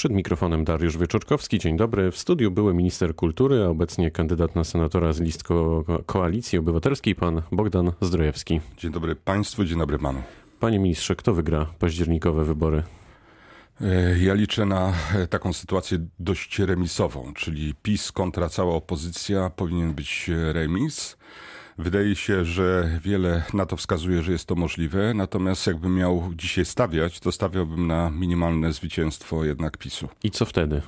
Przed mikrofonem Dariusz Wieczorkowski. Dzień dobry. W studiu były minister kultury, a obecnie kandydat na senatora z list ko Koalicji Obywatelskiej, pan Bogdan Zdrojewski. Dzień dobry państwu, dzień dobry panu. Panie ministrze, kto wygra październikowe wybory? E, ja liczę na e, taką sytuację dość remisową, czyli PiS kontra cała opozycja powinien być remis. Wydaje się, że wiele na to wskazuje, że jest to możliwe, natomiast jakbym miał dzisiaj stawiać, to stawiałbym na minimalne zwycięstwo jednak PiSu. I co wtedy?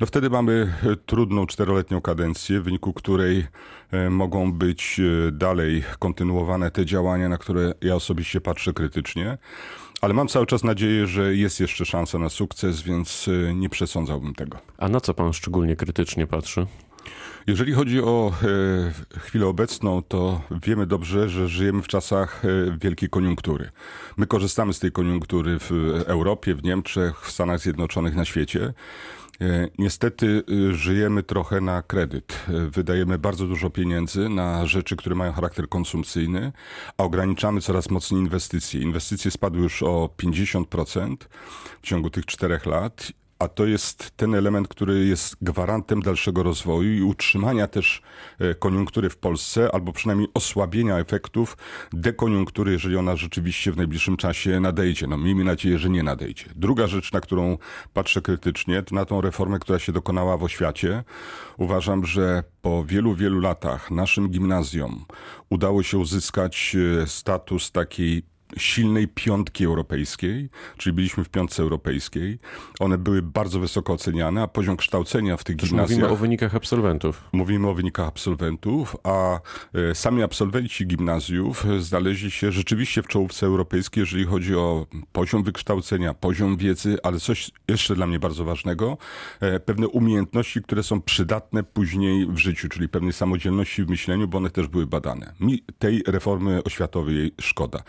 No wtedy mamy e, trudną czteroletnią kadencję, w wyniku której e, mogą być e, dalej kontynuowane te działania, na które ja osobiście patrzę krytycznie. Ale mam cały czas nadzieję, że jest jeszcze szansa na sukces, więc nie przesądzałbym tego. A na co pan szczególnie krytycznie patrzy? Jeżeli chodzi o e, chwilę obecną, to wiemy dobrze, że żyjemy w czasach e, wielkiej koniunktury. My korzystamy z tej koniunktury w Europie, w Niemczech, w Stanach Zjednoczonych, na świecie. E, niestety żyjemy trochę na kredyt. Wydajemy bardzo dużo pieniędzy na rzeczy, które mają charakter konsumpcyjny, a ograniczamy coraz mocniej inwestycje. Inwestycje spadły już o 50% w ciągu tych czterech lat a to jest ten element, który jest gwarantem dalszego rozwoju i utrzymania też e, koniunktury w Polsce, albo przynajmniej osłabienia efektów dekoniunktury, jeżeli ona rzeczywiście w najbliższym czasie nadejdzie. No miejmy nadzieję, że nie nadejdzie. Druga rzecz, na którą patrzę krytycznie, to na tą reformę, która się dokonała w oświacie. Uważam, że po wielu, wielu latach naszym gimnazjom udało się uzyskać e, status takiej silnej piątki europejskiej, czyli byliśmy w piątce europejskiej. One były bardzo wysoko oceniane, a poziom kształcenia w tych Też gimnazjach... Mówimy o wynikach absolwentów. Mówimy o wynikach absolwentów, a e, sami absolwenci gimnazjów znaleźli się rzeczywiście w czołówce europejskiej, jeżeli chodzi o poziom wykształcenia, poziom wiedzy, ale coś jeszcze dla mnie bardzo ważnego, e, pewne umiejętności, które są przydatne później w życiu, czyli pewnej samodzielności w myśleniu, bo one też były badane. Mi tej reformy oświatowej szkoda.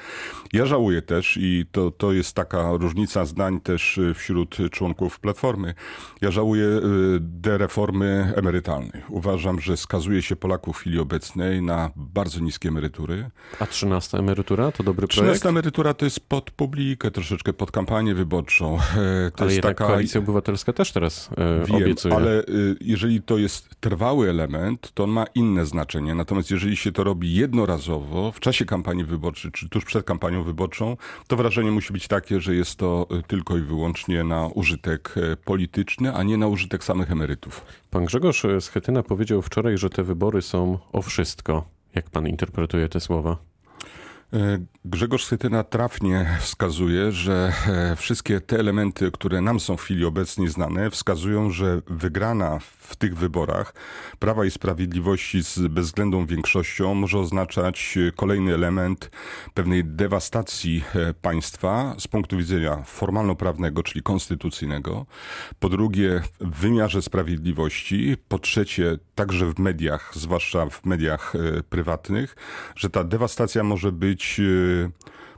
Ja żałuję też i to, to jest taka różnica zdań też y, wśród członków Platformy. Ja żałuję y, dereformy emerytalnej. Uważam, że skazuje się Polaków w chwili obecnej na bardzo niskie emerytury. A 13 emerytura to dobry projekt? 13 emerytura to jest pod publikę, troszeczkę pod kampanię wyborczą. To ale jest taka... Koalicja Obywatelska też teraz e, Wiem, obiecuje. ale y, jeżeli to jest trwały element, to on ma inne znaczenie. Natomiast jeżeli się to robi jednorazowo, w czasie kampanii wyborczej, czy tuż przed kampanią wyborczą, to wrażenie musi być takie, że jest to y, tylko i wyłącznie na użytek e, polityczny, a nie na użytek samych emerytów. Pan Grzegorz Schetyna powiedział wczoraj, że te wybory są o wszystko. Jak pan interpretuje te słowa? E, Grzegorz Schetyna trafnie wskazuje, że e, wszystkie te elementy, które nam są w chwili obecnej znane, wskazują, że wygrana w tych wyborach Prawa i Sprawiedliwości z bezwzględną większością może oznaczać kolejny element pewnej dewastacji e, państwa z punktu widzenia formalno-prawnego, czyli konstytucyjnego. Po drugie, w wymiarze sprawiedliwości. Po trzecie, także w mediach, zwłaszcza w mediach prywatnych, że ta dewastacja może być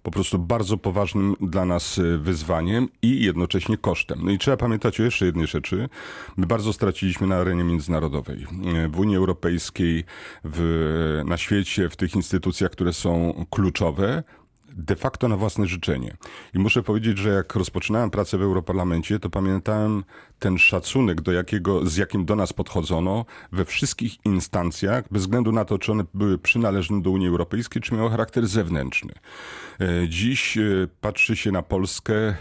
po prostu bardzo poważnym dla nas e, wyzwaniem i jednocześnie kosztem. No i trzeba pamiętać o jeszcze jednej rzeczy. My bardzo straciliśmy na arenie międzynarodowej. E, w Unii Europejskiej, w, na świecie, w tych instytucjach, które są kluczowe, de facto na własne życzenie. I muszę powiedzieć, że jak rozpoczynałem pracę w Europarlamencie, to pamiętałem ten szacunek, do jakiego, z jakim do nas podchodzono we wszystkich instancjach, bez względu na to, czy one były przynależne do Unii Europejskiej, czy miały charakter zewnętrzny. E, dziś e, patrzy się na Polskę e,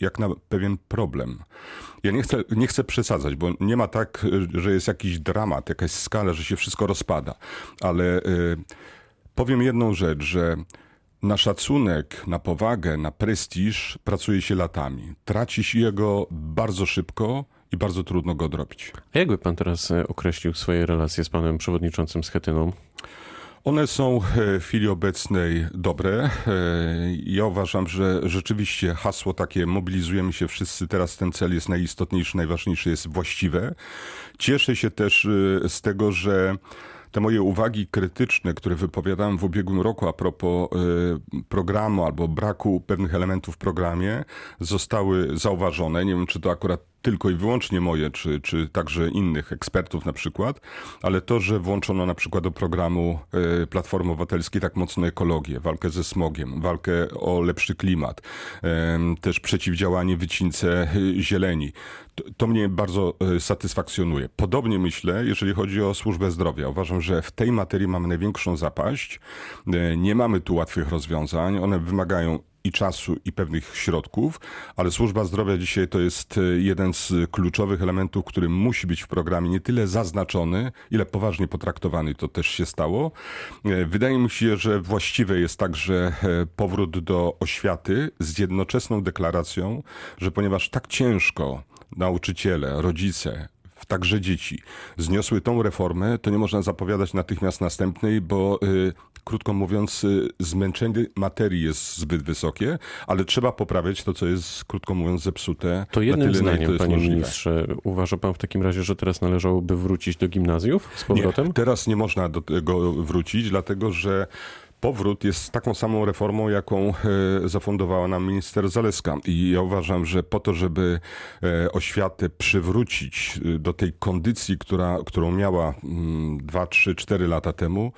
jak na pewien problem. Ja nie chcę, nie chcę przesadzać, bo nie ma tak, że jest jakiś dramat, jakaś skala, że się wszystko rozpada, ale powiem jedną rzecz, że na szacunek, na powagę, na prestiż pracuje się latami. Traci się jego bardzo szybko i bardzo trudno go odrobić. A jakby pan teraz e, określił swoje relacje z panem przewodniczącym Schetyną? One są e, w chwili obecnej dobre. E, ja uważam, że rzeczywiście hasło takie mobilizujemy się wszyscy, teraz ten cel jest najistotniejszy, najważniejszy, jest właściwe. Cieszę się też z tego, że te moje uwagi krytyczne, które wypowiadałem w ubiegłym roku a propos y, programu albo braku pewnych elementów w programie, zostały zauważone. Nie wiem, czy to akurat tylko i wyłącznie moje, czy, czy także innych ekspertów na przykład, ale to, że włączono na przykład do programu e, Platformy Obywatelskiej tak mocno ekologię, walkę ze smogiem, walkę o lepszy klimat, też przeciwdziałanie wycince zieleni. To, to mnie bardzo satysfakcjonuje. Podobnie myślę, jeżeli chodzi o służbę zdrowia. Uważam, że w tej materii mamy największą zapaść. Nie mamy tu łatwych rozwiązań. One wymagają i czasu, i pewnych środków, ale służba zdrowia dzisiaj to jest e, jeden z kluczowych elementów, który musi być w programie nie tyle zaznaczony, ile poważnie potraktowany. To też się stało. E, wydaje mi się, że właściwe jest także e, powrót do oświaty z jednoczesną deklaracją, że ponieważ tak ciężko nauczyciele, rodzice, także dzieci, zniosły tą reformę, to nie można zapowiadać natychmiast następnej, bo krótko mówiąc, y, zmęczenie materii jest zbyt wysokie, ale trzeba poprawiać to, co jest, krótko mówiąc, zepsute. To jednym tyle, zdaniem, panie możliwe. ministrze, uważa pan w takim razie, że teraz należałoby wrócić do gimnazjów z powrotem? Nie, teraz nie można do tego wrócić, dlatego że powrót jest taką samą reformą, jaką e, zafundowała nam minister Zaleska. I ja uważam, że po to, żeby e, oświatę przywrócić e, do tej kondycji, która, którą miała 2, 3, 4 lata temu,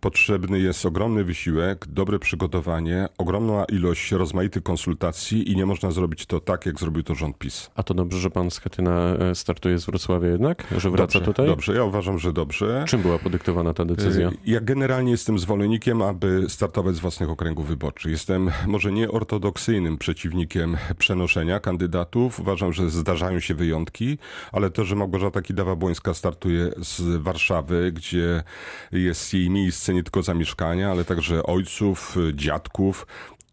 potrzebny jest ogromny wysiłek, dobre przygotowanie, ogromna ilość rozmaitych konsultacji i nie można zrobić to tak, jak zrobił to rząd PiS. A to dobrze, że pan z Chetyna e, startuje z Wrocławia jednak? Że wraca dobrze, tutaj? Dobrze, ja uważam, że dobrze. Czym była podyktowana ta decyzja? E, ja generalnie jestem zwolennikiem, aby startować z własnych okręgów wyborczych. Jestem może nie ortodoksyjnym przeciwnikiem przenoszenia kandydatów. Uważam, że zdarzają się wyjątki, ale to, że Małgorzata Kidawa-Błońska startuje z Warszawy, gdzie jest jej miejsce nie tylko zamieszkania, ale także ojców, dziadków.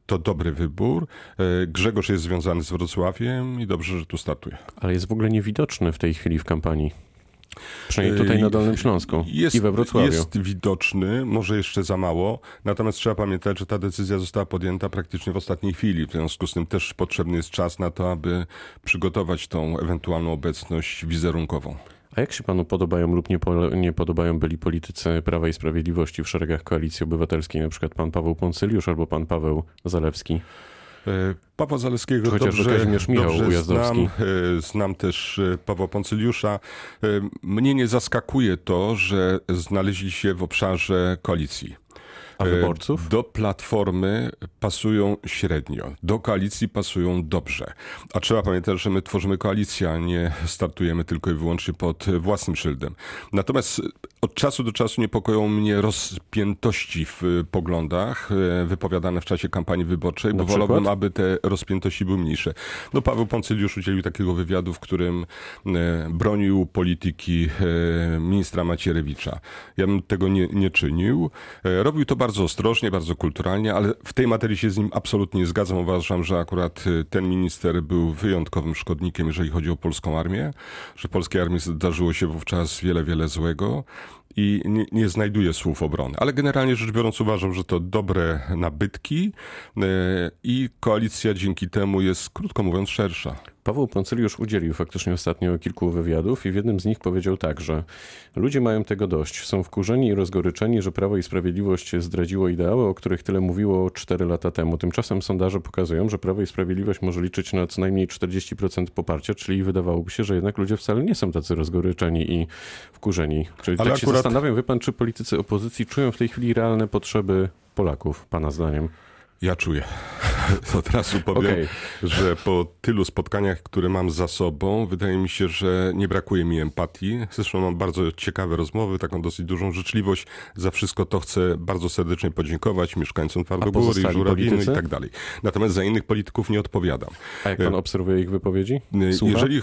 To dobry wybór. E, Grzegorz jest związany z Wrocławiem i dobrze, że tu startuje. Ale jest w ogóle niewidoczny w tej chwili w kampanii. Przynajmniej tutaj na Dolnym Śląsku jest, i we Wrocławiu. Jest widoczny, może jeszcze za mało, natomiast trzeba pamiętać, że ta decyzja została podjęta praktycznie w ostatniej chwili. W związku z tym też potrzebny jest czas na to, aby przygotować tą ewentualną obecność wizerunkową. A jak się panu podobają lub nie, po, nie podobają byli politycy Prawa i Sprawiedliwości w szeregach Koalicji Obywatelskiej, na przykład pan Paweł Poncyliusz albo pan Paweł Zalewski? E, Pawła Zaleskiego Chociaż dobrze, Michał dobrze Ujazdowski. znam, e, znam też e, Pawła Poncyliusza. Mnie nie zaskakuje to, że znaleźli się w obszarze koalicji. A wyborców? Do platformy pasują średnio, do koalicji pasują dobrze. A trzeba pamiętać, że my tworzymy koalicję, a nie startujemy tylko i wyłącznie pod własnym szyldem. Natomiast od czasu do czasu niepokoją mnie rozpiętości w poglądach e, wypowiadane w czasie kampanii wyborczej, bo wolałbym, aby te rozpiętości były mniejsze. No Paweł Poncyliusz udzielił takiego wywiadu, w którym e, bronił polityki e, ministra Macierewicza. Ja bym tego nie, nie czynił. Robił to bardzo ostrożnie, bardzo kulturalnie, ale w tej materii się z nim absolutnie nie zgadzam. Uważam, że akurat ten minister był wyjątkowym szkodnikiem, jeżeli chodzi o polską armię, że polskiej armii zdarzyło się wówczas wiele, wiele złego i nie, nie znajduję słów obrony. Ale generalnie rzecz biorąc uważam, że to dobre nabytki e, i koalicja dzięki temu jest, krótko mówiąc, szersza. Paweł Poncyliusz udzielił faktycznie ostatnio kilku wywiadów i w jednym z nich powiedział tak, że ludzie mają tego dość. Są wkurzeni i rozgoryczeni, że Prawo i Sprawiedliwość zdradziło ideały, o których tyle mówiło 4 lata temu. Tymczasem sondaże pokazują, że Prawo i Sprawiedliwość może liczyć na co najmniej 40% poparcia, czyli wydawałoby się, że jednak ludzie wcale nie są tacy rozgoryczeni i wkurzeni. Czyli Ale tak akurat... się zastanawiam, wie pan, czy politycy opozycji czują w tej chwili realne potrzeby Polaków, pana zdaniem? Ja czuję. Od razu powiem, okay. że po tylu spotkaniach, które mam za sobą, wydaje mi się, że nie brakuje mi empatii. Zresztą mam bardzo ciekawe rozmowy, taką dosyć dużą życzliwość. Za wszystko to chcę bardzo serdecznie podziękować mieszkańcom Twardogóry, Żurawiny i tak dalej. Natomiast za innych polityków nie odpowiadam. A jak pan e, obserwuje ich wypowiedzi? E, Słucha? Jeżeli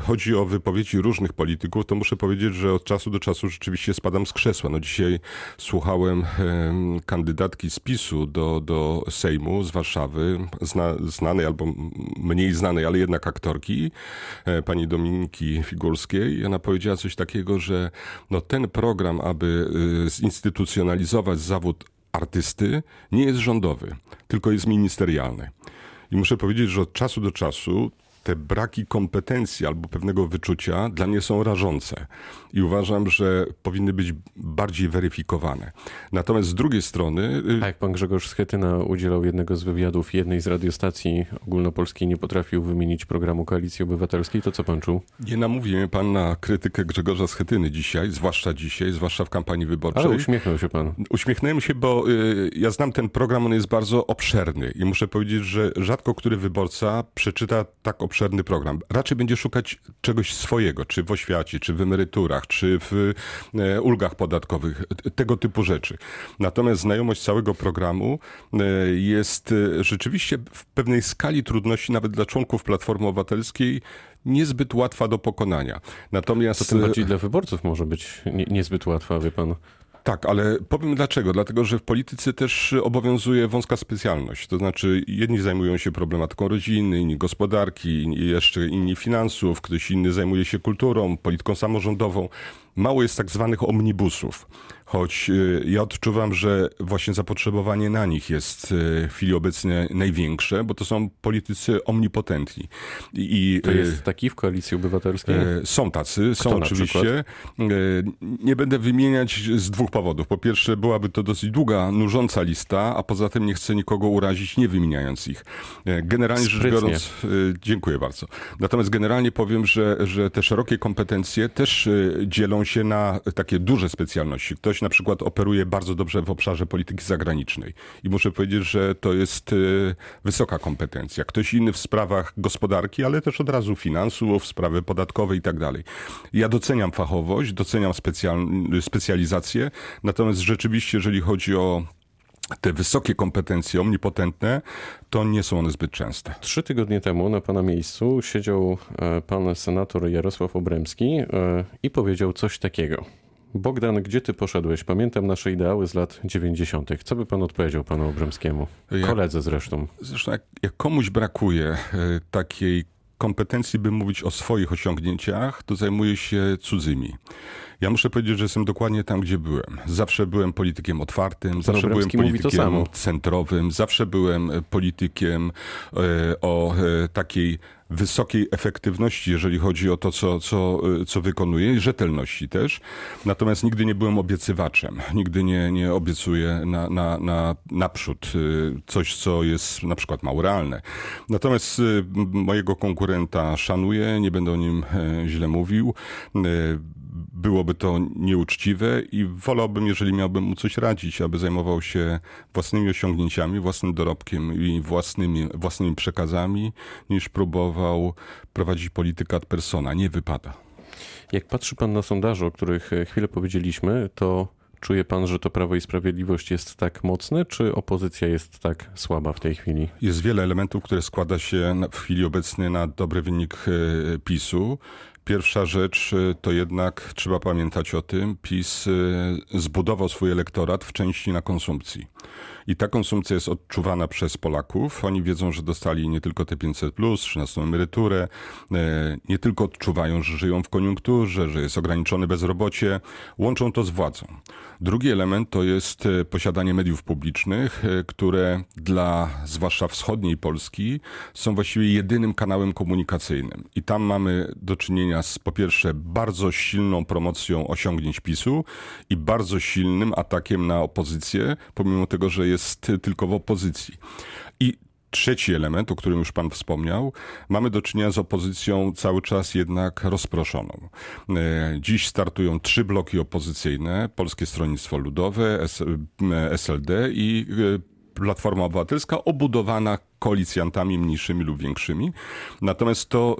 chodzi o wypowiedzi różnych polityków, to muszę powiedzieć, że od czasu do czasu rzeczywiście spadam z krzesła. No dzisiaj słuchałem kandydatki z PiSu do, do Sejmu z Warszawy, zna, znanej albo mniej znanej, ale jednak aktorki, e, pani Dominiki Figurskiej. Ona powiedziała coś takiego, że no ten program, aby e, zinstytucjonalizować zawód artysty, nie jest rządowy, tylko jest ministerialny. I muszę powiedzieć, że od czasu do czasu te braki kompetencji albo pewnego wyczucia dla mnie są rażące i uważam, że powinny być bardziej weryfikowane. Natomiast z drugiej strony... A jak pan Grzegorz Schetyna udzielał jednego z wywiadów jednej z radiostacji ogólnopolskiej, nie potrafił wymienić programu Koalicji Obywatelskiej, to co pan czuł? Nie namówi mnie pan na krytykę Grzegorza Schetyny dzisiaj, zwłaszcza dzisiaj, zwłaszcza w kampanii wyborczej. Ale uśmiechnął się pan. Uśmiechnąłem się, bo y, ja znam ten program, on jest bardzo obszerny i muszę powiedzieć, że rzadko który wyborca przeczyta tak obszerny program. Raczej będzie szukać czegoś swojego, czy w oświacie, czy w emeryturach, czy w e, ulgach podatkowych, tego typu rzeczy. Natomiast znajomość całego programu e, jest e, rzeczywiście w pewnej skali trudności, nawet dla członków Platformy Obywatelskiej, niezbyt łatwa do pokonania. Natomiast... To tym bardziej dla wyborców może być nie, niezbyt łatwa, wie pan. Tak, ale powiem dlaczego. Dlatego, że w polityce też obowiązuje wąska specjalność. To znaczy, jedni zajmują się problematyką rodziny, inni gospodarki, jeszcze inni finansów, ktoś inny zajmuje się kulturą, polityką samorządową. Mało jest tak zwanych omnibusów choć y, ja odczuwam, że właśnie zapotrzebowanie na nich jest y, w chwili obecnej największe, bo to są politycy omnipotentni. I, to jest taki w Koalicji Obywatelskiej? Są tacy, Kto są oczywiście. Nie będę wymieniać z dwóch powodów. Po pierwsze, byłaby to dosyć długa, nużąca lista, a poza tym nie chcę nikogo urazić, nie wymieniając ich. Generalnie Sprytnie. rzecz biorąc, dziękuję bardzo. Natomiast generalnie powiem, że, że te szerokie kompetencje też dzielą się na takie duże specjalności. Ktoś na przykład operuje bardzo dobrze w obszarze polityki zagranicznej i muszę powiedzieć, że to jest y, wysoka kompetencja. Ktoś inny w sprawach gospodarki, ale też od razu finansów, sprawy podatkowe i tak dalej. Ja doceniam fachowość, doceniam specjal, specjalizację, natomiast rzeczywiście, jeżeli chodzi o te wysokie kompetencje omnipotentne, to nie są one zbyt częste. Trzy tygodnie temu na pana miejscu siedział e, pan senator Jarosław Obremski e, i powiedział coś takiego. Bogdan, gdzie ty poszedłeś? Pamiętam nasze ideały z lat 90. Co by pan odpowiedział panu Obrzemskiemu? Koledze zresztą. Zresztą jak, jak komuś brakuje e, takiej kompetencji, by mówić o swoich osiągnięciach, to zajmuje się cudzymi. Ja muszę powiedzieć, że jestem dokładnie tam, gdzie byłem. Zawsze byłem politykiem otwartym, zawsze byłem politykiem centrowym, zawsze byłem politykiem e, o e, takiej wysokiej efektywności, jeżeli chodzi o to, co, co, co wykonuję, i rzetelności też. Natomiast nigdy nie byłem obiecywaczem. Nigdy nie, nie obiecuję na, na, na, naprzód coś, co jest na przykład mało realne. Natomiast mojego konkurenta szanuję, nie będę o nim e, źle mówił byłoby to nieuczciwe i wolałbym, jeżeli miałbym mu coś radzić, aby zajmował się własnymi osiągnięciami, własnym dorobkiem i własnymi, własnymi przekazami, niż próbował prowadzić politykę ad persona. Nie wypada. Jak patrzy pan na sondaże, o których chwilę powiedzieliśmy, to Czuje pan, że to Prawo i Sprawiedliwość jest tak mocne, czy opozycja jest tak słaba w tej chwili? Jest wiele elementów, które składa się w chwili obecnej na dobry wynik e, PiSu. Pierwsza rzecz y, to jednak trzeba pamiętać o tym, PiS y, zbudował swój elektorat w części na konsumpcji. I ta konsumpcja jest odczuwana przez Polaków. Oni wiedzą, że dostali nie tylko te 500, plus, 13 emeryturę, e, nie tylko odczuwają, że żyją w koniunkturze, że jest ograniczone bezrobocie, łączą to z władzą. Drugi element to jest posiadanie mediów publicznych, które dla zwłaszcza wschodniej Polski są właściwie jedynym kanałem komunikacyjnym. I tam mamy do czynienia z po pierwsze bardzo silną promocją osiągnięć PiSu i bardzo silnym atakiem na opozycję, pomimo tego, że jest tylko w opozycji. I Trzeci element, o którym już Pan wspomniał, mamy do czynienia z opozycją cały czas jednak rozproszoną. E, dziś startują trzy bloki opozycyjne: Polskie Stronnictwo Ludowe, SLD e, i e, Platforma Obywatelska, obudowana koalicjantami mniejszymi lub większymi. Natomiast to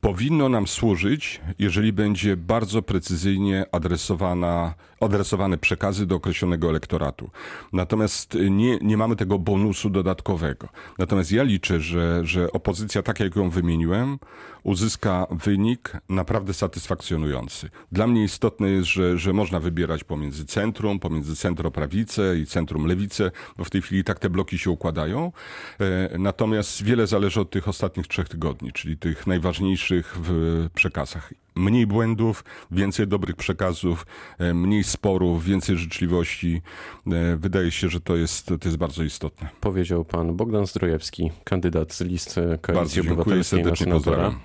powinno nam służyć, jeżeli będzie bardzo precyzyjnie adresowana, adresowane przekazy do określonego elektoratu. Natomiast nie, nie mamy tego bonusu dodatkowego. Natomiast ja liczę, że, że opozycja, tak jak ją wymieniłem, uzyska wynik naprawdę satysfakcjonujący. Dla mnie istotne jest, że, że można wybierać pomiędzy centrum, pomiędzy centroprawicę i centrum lewicę, bo w tej chwili tak te bloki się układają. E, natomiast wiele zależy od tych ostatnich trzech tygodni, czyli tych najważniejszych lepszych w przekazach. Mniej błędów, więcej dobrych przekazów, e, mniej sporów, więcej życzliwości. E, wydaje się, że to jest, to jest bardzo istotne. Powiedział pan Bogdan Zdrojewski, kandydat z list e, Koalicji Bardzo dziękuję, Obywatelskiej na serdecznie senatora. pozdrawiam.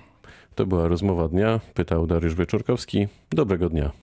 To była rozmowa dnia. Pytał Dariusz Wieczorkowski. Dobrego dnia.